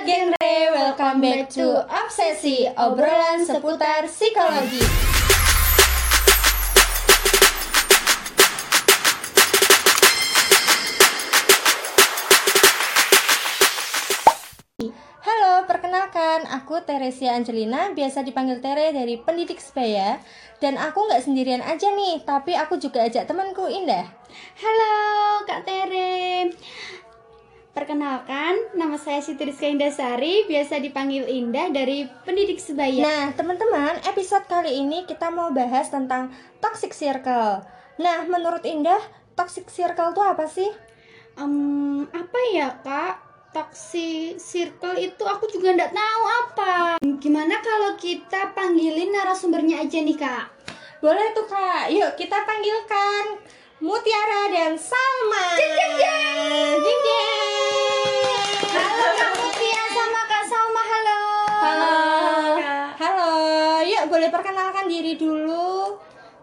genre, welcome back to Obsesi, obrolan seputar psikologi. Halo, perkenalkan, aku Teresia Angelina, biasa dipanggil Tere dari Pendidik Sebaya. Dan aku nggak sendirian aja nih, tapi aku juga ajak temanku Indah. Halo Kak Tere Perkenalkan, nama saya Siti Rizka Indasari, biasa dipanggil Indah dari Pendidik Sebaya Nah, teman-teman, episode kali ini kita mau bahas tentang toxic circle. Nah, menurut Indah, toxic circle itu apa sih? Em, Apa ya Kak? Toxic circle itu aku juga nggak tahu apa Gimana kalau kita panggilin narasumbernya aja nih Kak? Boleh tuh kak, yuk kita panggilkan Mutiara dan Salma. Jeng, jeng, jeng. Jeng, jeng. Halo Kak Mutia sama Kak Salma, halo Halo. Halo, yuk boleh perkenalkan diri dulu.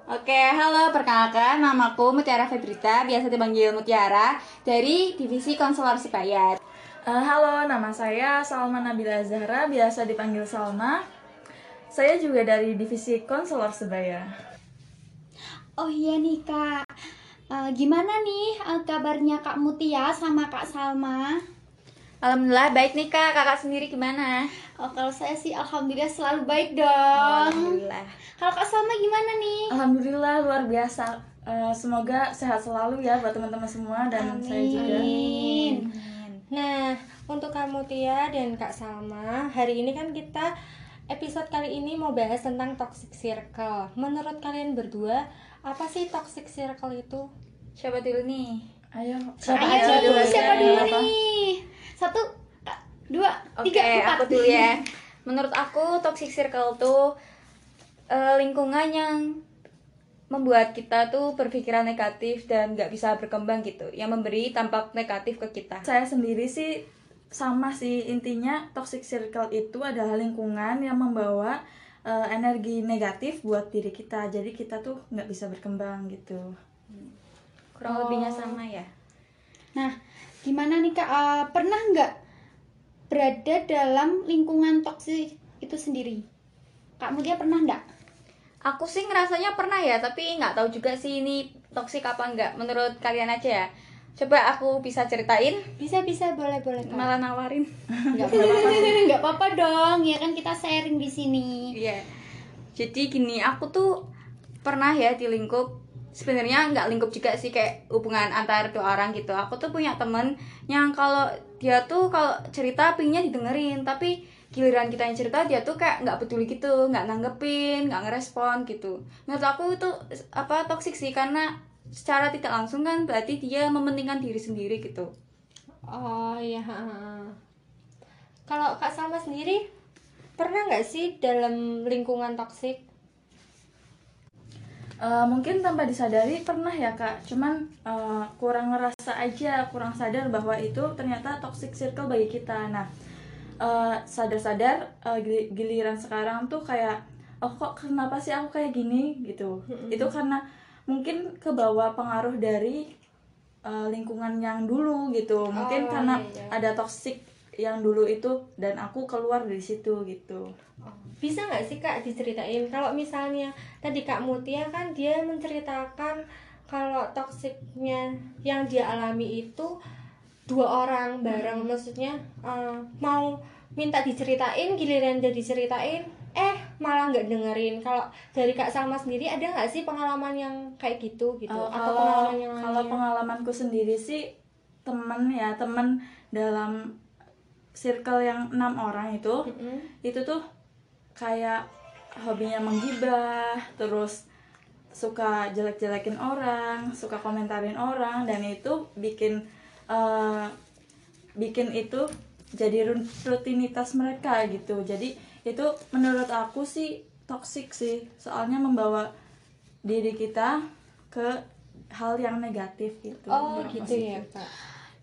Oke, halo, perkenalkan namaku Mutiara Febrita, biasa dipanggil Mutiara dari Divisi Konselor Sipayat. Eh, halo, nama saya Salma Nabila Zahra, biasa dipanggil Salma. Saya juga dari Divisi Konselor Sebaya. Oh iya nih Kak Eh, Gimana nih eh, kabarnya Kak Mutia sama Kak Salma? Alhamdulillah baik nih kak, kakak sendiri gimana? Oh, kalau saya sih alhamdulillah selalu baik dong. Alhamdulillah. Kalau Kak Salma gimana nih? Alhamdulillah luar biasa. Eh, semoga sehat selalu ya buat teman-teman semua dan saya juga. Amin. Nah, untuk Kak Mutia dan Kak Salma, hari ini kan kita episode kali ini mau bahas tentang toxic circle. Menurut kalian berdua, apa sih toxic circle itu? Siapa dulu nih? Ayo, Siapa Ayo aja dulu siapa dulu apa? nih? Satu, dua, Oke, tiga, empat. aku dulu ya. Menurut aku toxic circle tuh eh, lingkungan yang membuat kita tuh berpikiran negatif dan nggak bisa berkembang gitu, yang memberi tampak negatif ke kita. saya sendiri sih sama sih intinya toxic circle itu adalah lingkungan yang membawa eh, energi negatif buat diri kita. Jadi kita tuh nggak bisa berkembang gitu. Kurang lebihnya sama ya. Nah, gimana nih Kak? Eh, pernah nggak berada dalam lingkungan toksik itu sendiri? Kak Mutia pernah nggak? Aku sih ngerasanya pernah ya, tapi nggak tahu juga sih ini toksik apa enggak. Menurut kalian aja ya. Coba aku bisa ceritain, Bisa bisa boleh boleh Kak. malah nawarin. Nggak apa-apa. Nggak apa-apa dong, ya kan kita sharing di sini. Iya. Jadi gini, aku tuh pernah ya di lingkup sebenarnya nggak lingkup juga sih kayak hubungan antar dua orang gitu. Aku tuh punya temen yang kalau dia tuh kalau cerita pingnya didengerin, tapi giliran kita yang cerita dia tuh kayak nggak peduli gitu, nggak nanggepin, nggak ngerespon gitu. Menurut aku itu apa toksik sih karena secara tidak langsung kan berarti dia mementingkan diri sendiri gitu. Oh iya. Kalau Kak Salma sendiri pernah nggak sih dalam lingkungan toksik? Eh, mungkin tanpa disadari pernah ya kak, cuman eh, kurang ngerasa aja, kurang sadar bahwa itu ternyata toxic circle bagi kita. Nah, eh, sadar-sadar gili- giliran sekarang tuh kayak, oh kok kenapa sih aku kayak gini gitu? Itu karena mungkin kebawa pengaruh dari eh, lingkungan yang dulu gitu. Mungkin Oh, karena iya, iya. ada toxic yang dulu itu dan aku keluar dari situ gitu. Bisa nggak sih Kak diceritain kalau misalnya tadi Kak Mutia kan dia menceritakan kalau toksiknya yang dia alami itu dua orang bareng maksudnya eh, mau minta diceritain giliran dia diceritain eh malah nggak dengerin kalau dari Kak Salma sendiri ada nggak sih pengalaman yang kayak gitu gitu Uh, atau kalau pengalaman yang kalau lainnya? pengalamanku sendiri sih temen ya temen dalam circle yang enam orang itu Mm-mm. itu tuh kayak hobinya menggibah terus suka jelek-jelekin orang suka komentarin orang dan itu bikin uh, bikin itu jadi rutinitas mereka gitu jadi itu menurut aku sih toksik sih soalnya membawa diri kita ke hal yang negatif gitu oh gitu positif. ya Kak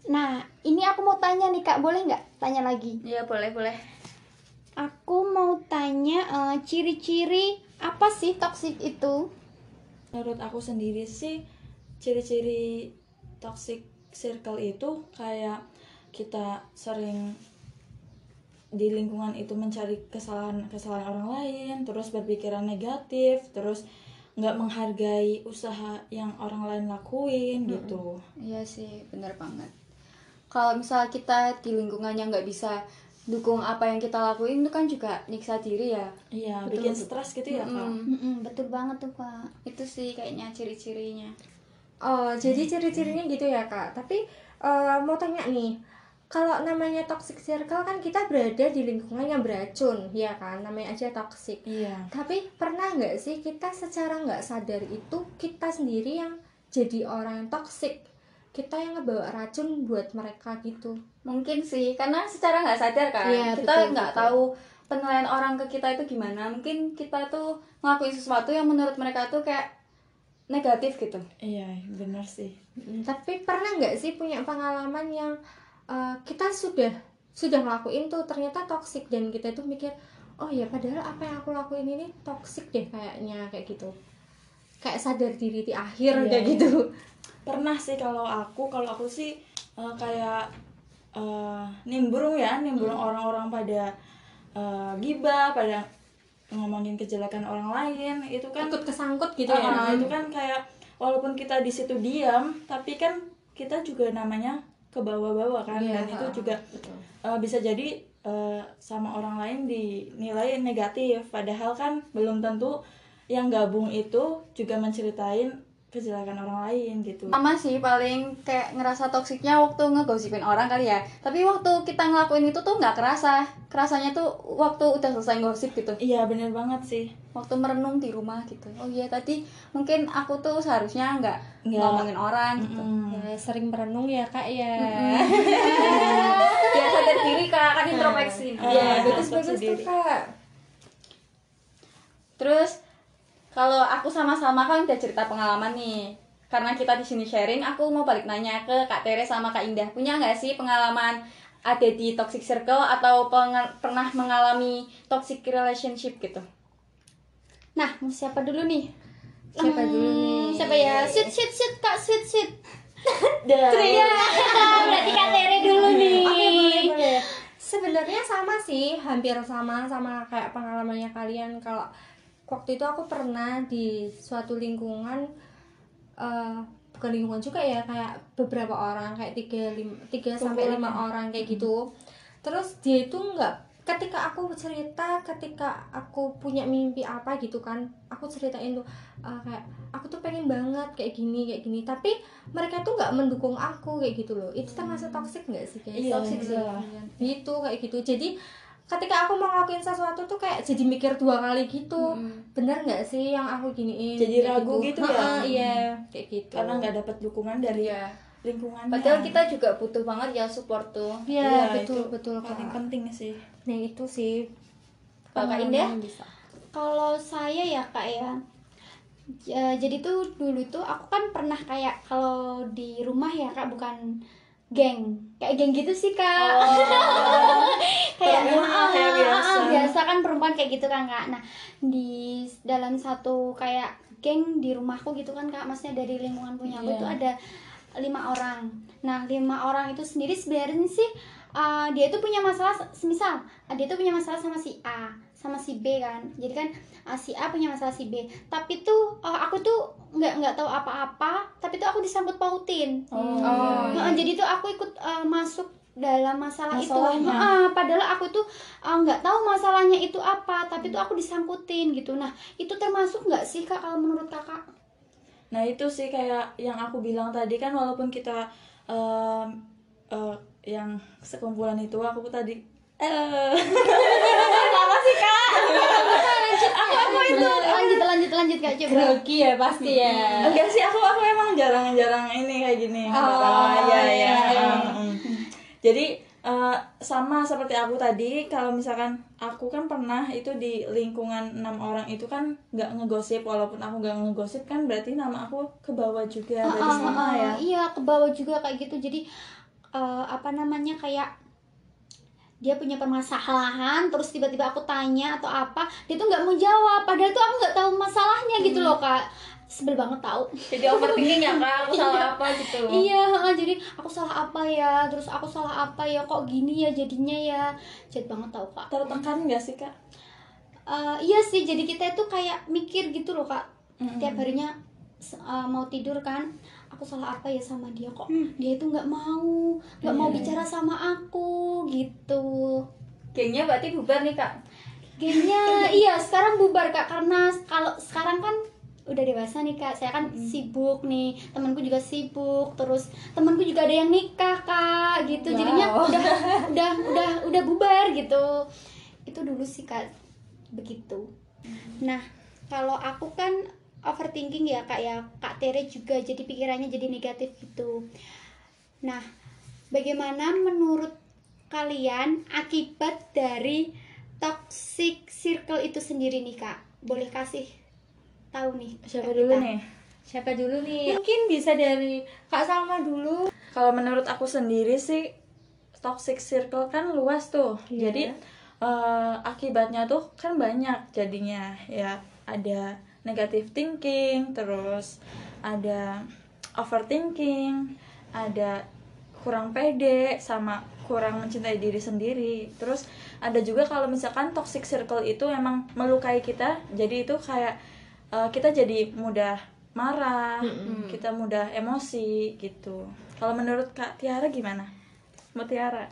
Nah, ini aku mau tanya nih Kak, boleh nggak tanya lagi? Ya boleh boleh. Aku mau tanya eh, ciri-ciri apa sih toksik itu? menurut aku sendiri sih ciri-ciri toxic circle itu kayak kita sering di lingkungan itu mencari kesalahan kesalahan orang lain terus berpikiran negatif terus nggak menghargai usaha yang orang lain lakuin gitu Iya sih, bener banget. Kalau misal kita di lingkungan yang nggak bisa dukung apa yang kita lakuin itu kan juga nyiksa diri ya. iya Betul, bikin betul. stres gitu ya kak Mm-mm. Mm-mm, betul banget tuh kak Itu sih kayaknya ciri-cirinya. Oh, jadi ciri-cirinya gitu ya, Kak. Tapi eh, mau tanya nih, kalau namanya toxic circle kan kita berada di lingkungan yang beracun, ya kan? Namanya aja toxic. iya Tapi pernah nggak sih kita secara nggak sadar itu kita sendiri yang jadi orang yang toxic? Kita yang ngebawa racun buat mereka gitu. Mungkin sih, karena secara nggak sadar kan, Iya, kita nggak tahu penilaian orang ke kita itu gimana. Mungkin kita tuh ngelakuin sesuatu yang menurut mereka tuh kayak negatif gitu. iya bener sih Mm, Tapi pernah nggak sih punya pengalaman yang eh, kita sudah sudah ngelakuin tuh ternyata toxic. Dan kita tuh mikir oh ya padahal apa yang aku lakuin ini toxic deh kayaknya kayak gitu. Kayak sadar diri di akhir Iya, kayak iya. gitu. Pernah sih kalau aku kalau aku sih eh, kayak eh, nimbrung ya nimbrung orang-orang pada eh, gibah pada ngomongin kejelekan orang lain. Itu kan ikut kesangkut gitu Ah, ya. Ah, itu kan kayak walaupun kita di situ diam tapi kan kita juga namanya ke bawah-bawah kan Iya, dan itu juga betul. eh, bisa jadi eh, sama orang lain dinilai negatif padahal kan belum tentu yang gabung itu juga menceritain kejelekan orang lain gitu Sama sih paling kayak ngerasa toksiknya waktu ngegosipin orang kali ya. Tapi waktu kita ngelakuin itu tuh nggak kerasa. Kerasanya tuh waktu udah selesai gosip gitu. iya bener banget sih Waktu merenung di rumah gitu. Oh iya tadi mungkin aku tuh seharusnya nggak Nggak. ngomongin orang gitu. Mm. Ya, sering merenung ya kak ya Biar sadar diri kak, kan introspeksi. Ah, ya Ah, bagus bagus tuh kak Terus kalau aku sama Salma kan udah cerita pengalaman nih. Karena kita di sini sharing, aku mau balik nanya ke Kak Tere sama Kak Indah. Punya nggak sih pengalaman ada di toxic circle atau pernah mengalami toxic relationship gitu? nah mau siapa dulu nih Siapa Hmm, dulu nih? siapa ya sit sit sit kak sit sit Iya, berarti kak Tere dulu nih Oke boleh boleh. Sebenarnya sama sih, hampir sama sama kayak pengalamannya kalian. Kalau waktu itu aku pernah di suatu lingkungan, eh bukan lingkungan juga ya, kayak beberapa orang kayak tiga lim- tiga sampai lima orang kayak gitu. Terus dia itu nggak ketika aku cerita, ketika aku punya mimpi apa gitu kan, aku ceritain tuh eh, kayak aku tuh pengen banget kayak gini kayak gini, tapi mereka tuh nggak mendukung aku kayak gitu loh. Itu termasuk toxic nggak sih guys Iya, toxic sih? iya. gitu kayak gitu. Jadi ketika aku mau ngelakuin sesuatu tuh kayak jadi mikir dua kali gitu. Bener nggak sih yang aku giniin? Jadi Kayak ragu gitu. ya? Ha-ha, iya kayak gitu. Karena nggak dapat dukungan dari Iya. lingkungannya. Padahal kita juga butuh banget ya support tuh. iya Iya, betul itu betul paling kak penting sih. Nah itu sih. Kalau Kak pengalaman Indah? bisa. Kalau saya ya kak ya. Ja- jadi tuh dulu tuh aku kan pernah kayak kalau di rumah ya kak bukan geng. Kayak geng gitu sih kak. Kayak Perempuan ah, ya, ah, biasa. ah, biasa kan perempuan kayak gitu kan kak. Nah di dalam satu kayak geng di rumahku gitu kan kak. Maksudnya dari lingkungan punya aku Iya. tuh ada lima orang. Nah lima orang itu sendiri sebenarnya sih uh, dia itu punya masalah semisal uh, dia itu punya masalah sama si A sama si B kan. Jadi kan uh, si A punya masalah si B. Tapi tuh uh, aku tuh nggak nggak tahu apa-apa. Tapi tuh aku disambut pautin. Oh, Oh, iya. Nah, jadi tuh aku ikut uh, masuk dalam masalah Masalahnya. itu Ah, padahal aku tuh uh, nggak tahu masalahnya itu apa. Tapi tuh aku disangkutin gitu. Nah itu termasuk nggak sih kak kalau menurut kakak? Nah itu sih kayak yang aku bilang tadi kan walaupun kita em, eh, yang sekumpulan itu aku tadi eh? aku aku itu? Lanjut lanjut lanjut kak coba. Grogi ya pasti ya. Enggak sih aku aku emang jarang-jarang ini kayak gini. Oh, iya iya, mm. Jadi eh, sama seperti aku tadi kalau misalkan aku kan pernah itu di lingkungan enam orang itu kan nggak ngegosip walaupun aku nggak ngegosip kan berarti nama aku ke bawah juga dari Ah, sana ah, ya. iya ke bawah juga kayak gitu. Jadi eh, apa namanya kayak dia punya permasalahan terus tiba-tiba aku tanya atau apa dia tuh nggak mau jawab padahal tuh aku nggak tahu masalahnya gitu loh kak sebel banget tau jadi overthinking ya kak aku salah apa gitu Iya, jadi aku salah apa ya? Terus aku salah apa ya? Kok gini ya jadinya ya? Jahat banget tau kak. tertekan nggak sih kak Eh, iya sih, jadi kita itu kayak mikir gitu loh kak. Mm-mm. Tiap harinya eh, mau tidur kan, aku salah apa ya sama dia kok? Dia itu nggak mau, nggak mau Iya. bicara sama aku gitu. gengnya berarti bubar nih kak Gengnya iya sekarang bubar kak karena kalau sekarang kan udah dewasa nih kak saya kan sibuk nih temanku juga sibuk terus temanku juga ada yang nikah kak gitu jadinya Wow. udah udah udah udah bubar gitu itu dulu sih kak begitu nah kalau aku kan overthinking ya kak ya. Kak Tere juga jadi pikirannya jadi negatif gitu. Nah bagaimana menurut kalian akibat dari toxic circle itu sendiri nih kak? Boleh kasih tahu nih siapa dulu kita? nih? Siapa dulu nih? Mungkin bisa dari kak Salma dulu. Kalau menurut aku sendiri sih toxic circle kan luas tuh. Iya. Jadi eh, akibatnya tuh kan banyak jadinya ya. Ada negative thinking, terus ada overthinking, ada kurang pede sama kurang mencintai diri sendiri. Terus ada juga kalau misalkan toxic circle itu emang melukai kita, jadi itu kayak eh, kita jadi mudah marah, kita mudah emosi gitu. Kalau menurut Kak Tiara gimana? Mbak Tiara.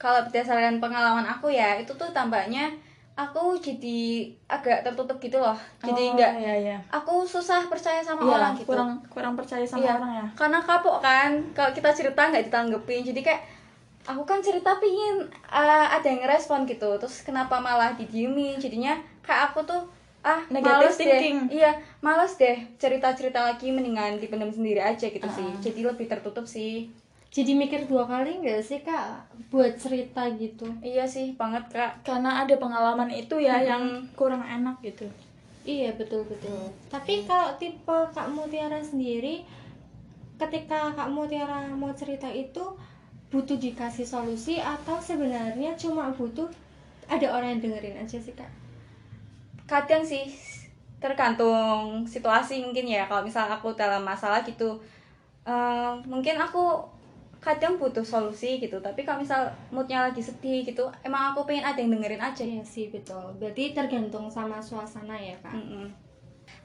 kalau berdasarkan pengalaman aku ya itu tuh tampaknya aku jadi agak tertutup gitu loh. Jadi Oh, nggak iya iya. aku susah percaya sama Iya, orang gitu. kurang kurang percaya sama Iya, orang ya. karena kapok kan. Kalau kita cerita nggak ditanggepin. Jadi kayak aku kan cerita pingin uh, ada yang ngerespon gitu. Terus kenapa malah didiemin? Jadinya kayak aku tuh ah Negative males thinking. deh iya males deh cerita cerita lagi. Mendingan dipendam sendiri aja gitu sih. Jadi lebih tertutup sih jadi mikir dua kali nggak sih kak buat cerita gitu iya sih banget kak Karena ada pengalaman itu ya Mm-mm. yang kurang enak gitu. Iya betul betul. Tapi kalau tipe Kak Mutiara sendiri, ketika Kak Mutiara mau cerita itu butuh dikasih solusi atau sebenarnya cuma butuh ada orang yang dengerin aja sih Kak? kadang sih tergantung situasi mungkin ya kalau misal aku dalam masalah gitu eh, mungkin aku kadang butuh solusi gitu tapi kalau misal moodnya lagi sedih gitu emang aku pengen ada yang dengerin aja Iya sih betul. Berarti tergantung sama suasana ya Kak. Mm-mm.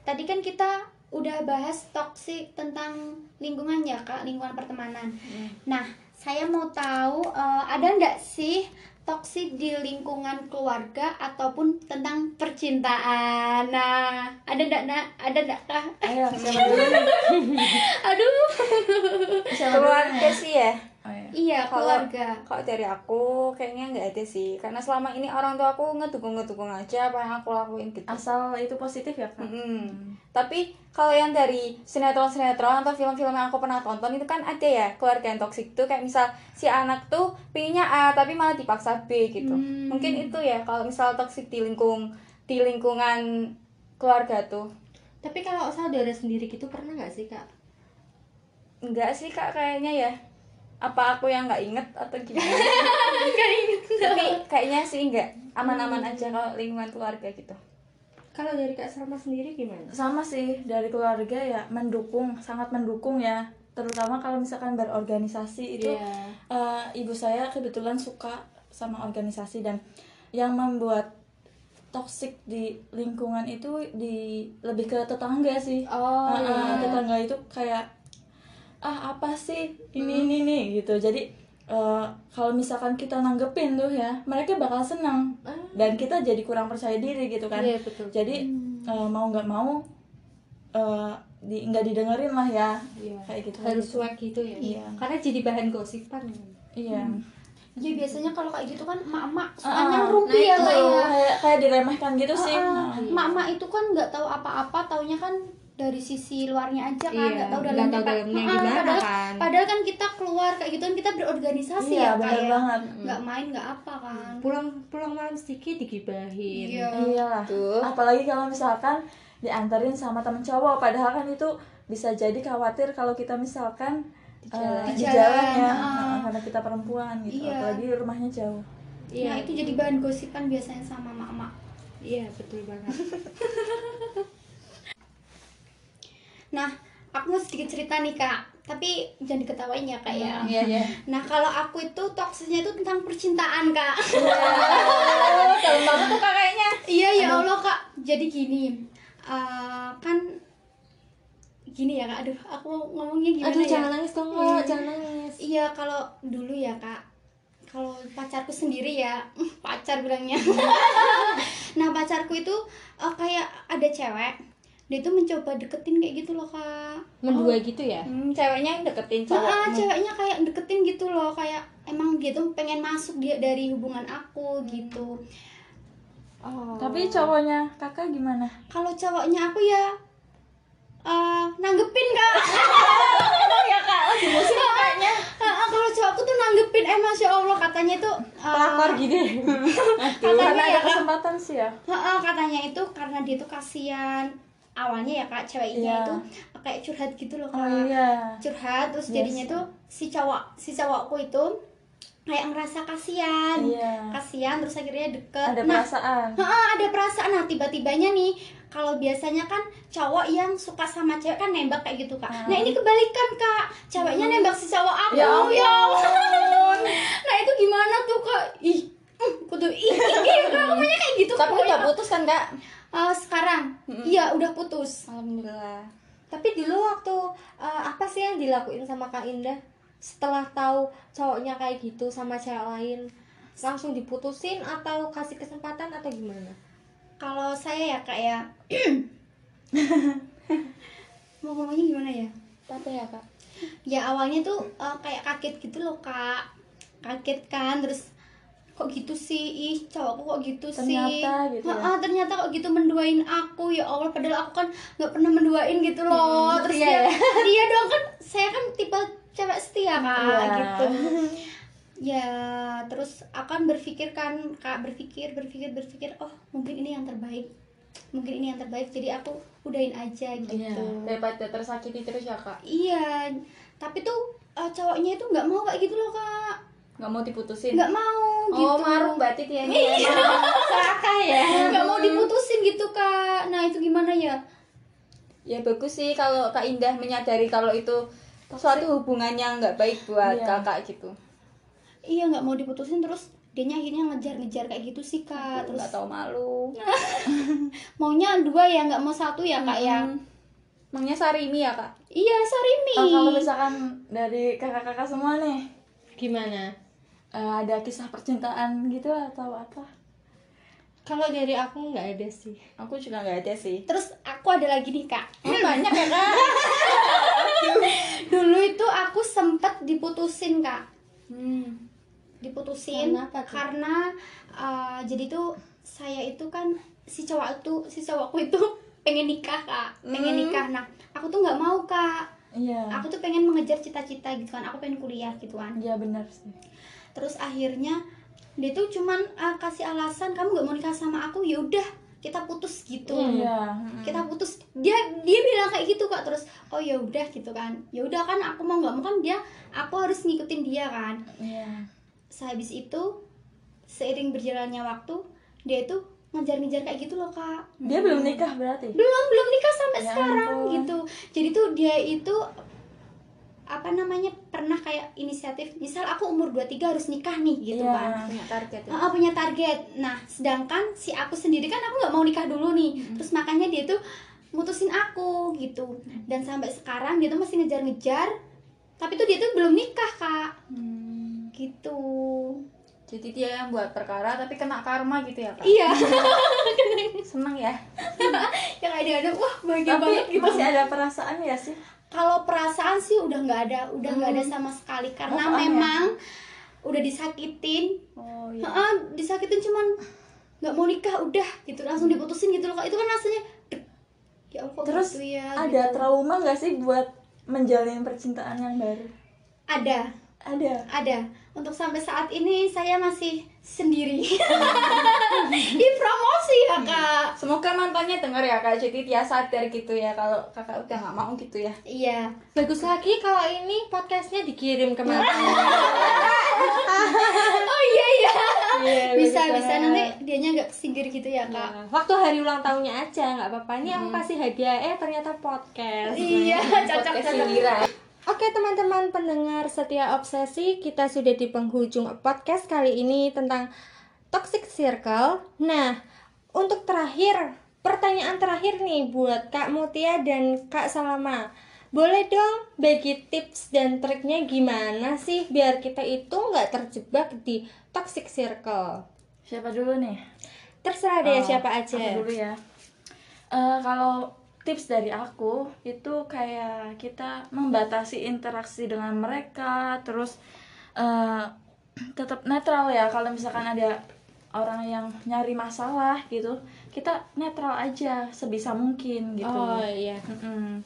tadi kan kita udah bahas toxic tentang lingkungan ya kak lingkungan pertemanan nah saya mau tahu eh, ada nggak sih toxic di lingkungan keluarga ataupun tentang percintaan nah ada nggak nak ada nggak kak Ayo, siapa dulu nih? aduh Siapa dulu keluarga nih? sih ya Oh, iya. iya Kalau- keluarga kalau dari aku kayaknya nggak ada sih karena selama ini orang tua aku ngedukung ngedukung aja apa yang aku lakuin gitu Asal itu positif ya, Kak? Mm-mm. Tapi kalau yang dari sinetron-sinetron atau film-film yang aku pernah tonton itu kan ada ya keluarga yang toksik tuh kayak misal si anak tuh pinginnya A tapi malah dipaksa B gitu. Hmm. Mungkin itu ya kalau misal toksik di lingkung di lingkungan keluarga tuh. Tapi kalau saudara sendiri gitu pernah nggak sih Kak? Enggak sih kak kayaknya ya. Apa aku yang nggak inget atau gimana? Tapi kayaknya sih enggak aman-aman aja kalau lingkungan keluarga gitu. Kalau dari Kak Salma sendiri gimana? Sama sih dari keluarga ya mendukung, sangat mendukung ya. Terutama kalau misalkan berorganisasi itu Iya. eh, ibu saya kebetulan suka sama organisasi dan yang membuat toksik di lingkungan itu di lebih ke tetangga sih. Oh Ah, ah, iya. tetangga itu kayak ah apa sih ini ini nih gitu. Jadi eh, kalau misalkan kita nanggepin tuh ya, mereka bakal senang Ah. dan kita jadi kurang percaya diri gitu kan. Iya betul. Jadi eh, mau nggak mau eh, di nggak didengerin lah ya Iya. kayak gitu. Harus swag gitu ya. Iya. Karena jadi bahan gosipan. Iya. ya biasanya kalau kayak gitu kan emak-emak sukanya ah. rumpi ya Nah, itu. ya kayak kayak diremehkan gitu sih. Ah, Nah. Mak-mak itu kan nggak tahu apa-apa, taunya kan dari sisi luarnya aja kan, Iya, nggak tahu nggak dalamnya. tahu dalamnya Ah, gimana padahal, kan. padahal kan kita keluar kayak gitu kan kita berorganisasi Iya, ya benar ya. banget. Nggak main nggak apa kan. Pulang pulang malam sedikit digibahin. Iya. Iyalah. Tuh. Apalagi kalau misalkan dianterin sama temen cowok, padahal kan itu bisa jadi khawatir kalau kita misalkan Di eh, jalan. di Di jalan jalan, ya. Nah, karena kita perempuan gitu, Iya. apalagi rumahnya jauh. Iya. Nah itu jadi bahan gosipan biasanya sama mak-mak. Iya betul banget. nah aku mau sedikit cerita nih kak. Tapi jangan diketawain ya kak ya. Iya, iya. nah kalau aku itu toksisnya itu tentang percintaan kak. Dalam banget tuh kakaknya. iya ya allah kak. Jadi gini eh, kan gini ya kak. Aduh aku ngomongnya gimana Aduh ya? jangan nangis dong kak, Iya. jangan nangis. Iya kalau dulu ya kak. Kalau pacarku sendiri ya pacar bilangnya. Nah pacarku itu eh, kayak ada cewek dia tuh mencoba deketin kayak gitu loh kak Mendua gitu ya? Hmm, ceweknya yang deketin cowok. ceweknya kayak deketin gitu loh kayak emang dia tuh pengen masuk dia dari hubungan aku gitu Oh. Tapi cowoknya kakak gimana? kalau cowoknya aku ya eh, nanggepin kak ya kak, lagi musim kayaknya. Kalau cowokku tuh nanggepin eh masya allah katanya itu eh, pelakor gitu ya? katanya Karena ya ada kak kesempatan sih ya. Heeh, katanya itu karena dia tuh kasihan awalnya ya kak ceweknya Iya. itu kayak curhat gitu loh kak Oh iya. curhat terus Biasa. jadinya tuh si cowok si cowokku itu kayak ngerasa kasihan Iya. kasihan terus akhirnya deket Ada nah perasaan. ada perasaan nah tiba-tibanya nih kalau biasanya kan cowok yang suka sama cewek kan nembak kayak gitu kak nah ini kebalikan kak ceweknya nembak si cowok aku Hmm. Ya ampun. ampun. nah itu gimana tuh kak ih mm, kudu ih ih, ih gitu Kak. putus kan kak? Eh, sekarang iya udah putus Alhamdulillah. Tapi dulu waktu eh, apa sih yang dilakuin sama Kak Indah setelah tahu cowoknya kayak gitu sama cewek lain? Langsung diputusin atau kasih kesempatan atau gimana? kalau saya ya kak ya mau ngomongnya gimana ya Apa ya kak? ya awalnya tuh eh, kayak kaget gitu loh kak kaget kan terus kok gitu sih? Ih cowokku kok gitu sih? Ternyata gitu ya. Heeh, ternyata kok gitu menduain aku. Ya allah padahal aku kan nggak pernah menduain gitu loh. Terus setia dia iya dong kan saya kan tipe cewek setia kak Iya. gitu. Ya terus akan berpikir kan kak berpikir berpikir berpikir oh mungkin ini yang terbaik. Mungkin ini yang terbaik jadi aku udahin aja gitu. Iya. Daripada tersakiti terus ya kak? Iya, tapi tuh eh, cowoknya itu nggak mau kayak gitu loh kak, Nggak mau diputusin? nggak mau gitu. Oh marung berarti dia Iya. Serakah ya? nggak mau diputusin gitu kak. Nah itu gimana ya? Ya bagus sih kalau Kak Indah menyadari kalau itu suatu hubungan yang nggak baik buat Iya. kakak gitu. Iya nggak mau diputusin terus dianya akhirnya ngejar-ngejar kayak gitu sih kak. Terus Nggak tahu malu. maunya dua ya nggak mau satu ya kak ya. Hmm. Emangnya Sarimi ya kak? Iya Sarimi. Oh, kalau misalkan dari kakak-kakak semua nih Gimana? Eh, ada kisah percintaan gitu atau apa? Kalau dari aku nggak ada sih. Aku juga nggak ada sih. Terus aku ada lagi nih kak. Oh, banyak ya kak? Dulu itu aku sempet diputusin kak. Hmm. diputusin Karena apa tuh? karena uh, jadi tuh saya itu kan si cowok itu si cowokku itu pengen nikah kak pengen Hmm. nikah nah aku tuh nggak mau kak Iya. aku tuh pengen mengejar cita-cita gitu kan aku pengen kuliah gitu kan Iya benar sih. Terus akhirnya dia tuh cuman uh, kasih alasan kamu nggak mau nikah sama aku ya udah kita putus gitu Iya. kita putus dia dia bilang kayak gitu kak terus oh ya udah gitu kan ya udah kan aku mau nggak mau kan dia aku harus ngikutin dia kan Iya. sehabis itu seiring berjalannya waktu dia itu ngejar-ngejar kayak gitu loh kak Dia belum nikah berarti? belum belum nikah sampai Ya sekarang ampun. gitu jadi tuh dia itu apa namanya pernah kayak inisiatif misal aku umur 23 harus nikah nih gitu Iya. kan Punya target ya. Ah, punya target nah sedangkan si aku sendiri kan aku nggak mau nikah dulu nih terus makanya dia tuh mutusin aku gitu dan sampai sekarang dia tuh masih ngejar-ngejar tapi tuh dia tuh belum nikah kak Hmm. gitu Jadi dia yang buat perkara tapi kena karma gitu ya kak? iya Seneng ya? yang ada-ada wah bahagia Tapi banget gitu masih ada perasaan ya sih? Kalau perasaan sih udah nggak ada udah nggak ada sama sekali. Karena Oh, memang udah disakitin. Oh iya. Heeh, disakitin cuman nggak mau nikah udah gitu. Langsung diputusin gitu loh. Itu kan rasanya ya Allah kok Terus gitu ya ada gitu. trauma nggak sih buat menjalin percintaan yang baru? ada Ada. ada. Untuk sampai saat ini saya masih sendiri. Di promosi ya kak Semoga mantannya denger ya kak. Jadi dia sadar gitu ya kalau kakak udah nggak mau gitu ya. iya. Bagus lagi kalau ini podcastnya dikirim ke mantan. oh iya iya. Iya, bisa bisa. banget. nanti hadiahnya nggak kesinggir gitu ya kak. Nah, waktu hari ulang tahunnya aja nggak apa-apa. Ini aku kasih hadiah eh ternyata podcast. Iya cocok cocok. Oke teman-teman pendengar setia obsesi kita sudah di penghujung podcast kali ini tentang toxic circle. Nah untuk terakhir pertanyaan terakhir nih buat Kak Mutia dan Kak Salama. Boleh dong bagi tips dan triknya gimana sih biar kita itu nggak terjebak di toxic circle. Siapa dulu nih? Terserah deh Oh, siapa aja. Aku dulu ya. Eh, kalau tips dari aku itu kayak kita membatasi interaksi dengan mereka, terus eh, tetap netral ya. Kalau misalkan ada orang yang nyari masalah gitu, kita netral aja sebisa mungkin gitu. Oh iya. Mm-mm.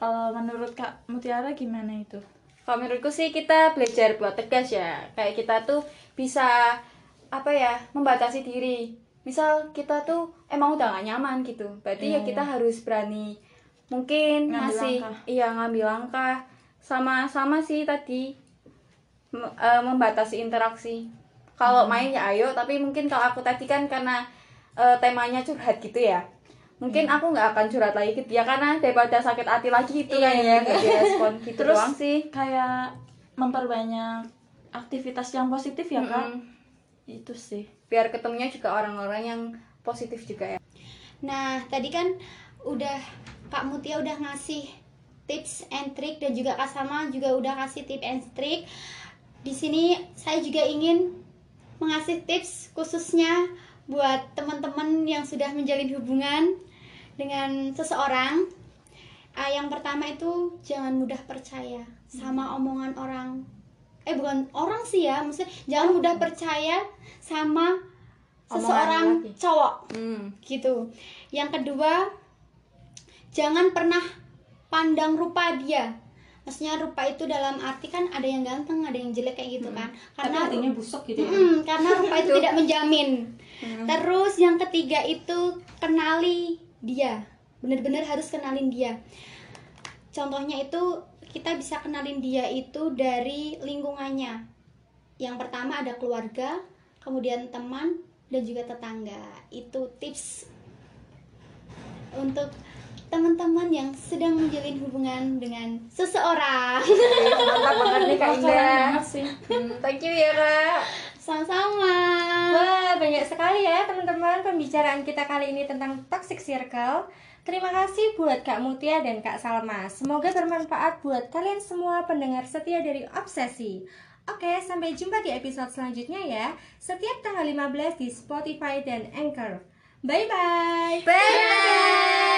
Kalau menurut Kak Mutiara gimana itu? Kalau menurutku sih kita belajar buat tegas ya. Kayak kita tuh bisa apa ya membatasi diri. Misal kita tuh emang udah gak nyaman gitu. Berarti ya kita harus berani mungkin Ngambil ngasih langkah. iya ngambil langkah sama sama sih tadi eh, membatasi interaksi. Kalau main ya ayo, tapi mungkin kalau aku tadi kan karena eh, temanya curhat gitu ya. Mungkin aku nggak akan curhat lagi ke dia karena daripada sakit hati lagi gitu kan ya nggak direspon gitu Terus doang sih. kayak memperbanyak aktivitas yang positif ya Kak? Mm-mm. Itu sih. Biar ketemunya juga orang-orang yang positif juga ya Nah, tadi kan udah Kak Mutia udah ngasih tips and trick dan juga Kak Sama juga udah kasih tips and trick. Di sini saya juga ingin mengasih tips khususnya buat teman-teman yang sudah menjalin hubungan dengan seseorang. Ah, yang pertama itu jangan mudah percaya sama omongan orang. Eh bukan orang sih ya, maksudnya jangan mudah percaya sama seseorang laki. cowok hmm. gitu. Yang kedua, jangan pernah pandang rupa dia. Maksudnya rupa itu dalam arti kan ada yang ganteng, ada yang jelek kayak gitu kan. Karena busuk gitu Mm-mm, karena rupa itu tidak menjamin. Terus yang ketiga itu kenali dia. Benar-benar harus kenalin dia. Contohnya itu kita bisa kenalin dia itu dari lingkungannya. Yang pertama ada keluarga, kemudian teman dan juga tetangga. Itu tips untuk teman-teman yang sedang menjalin hubungan dengan seseorang. mantap banget nih kak Indah. Hmm, thank you ya kak Sama-sama. Wah, banyak sekali ya teman-teman pembicaraan kita kali ini tentang toxic circle. Terima kasih buat Kak Mutia dan Kak Salma. Semoga bermanfaat buat kalian semua pendengar setia dari Obsesi. Oke, sampai jumpa di episode selanjutnya ya. Setiap tanggal 15 di Spotify dan Anchor. Bye-bye. bye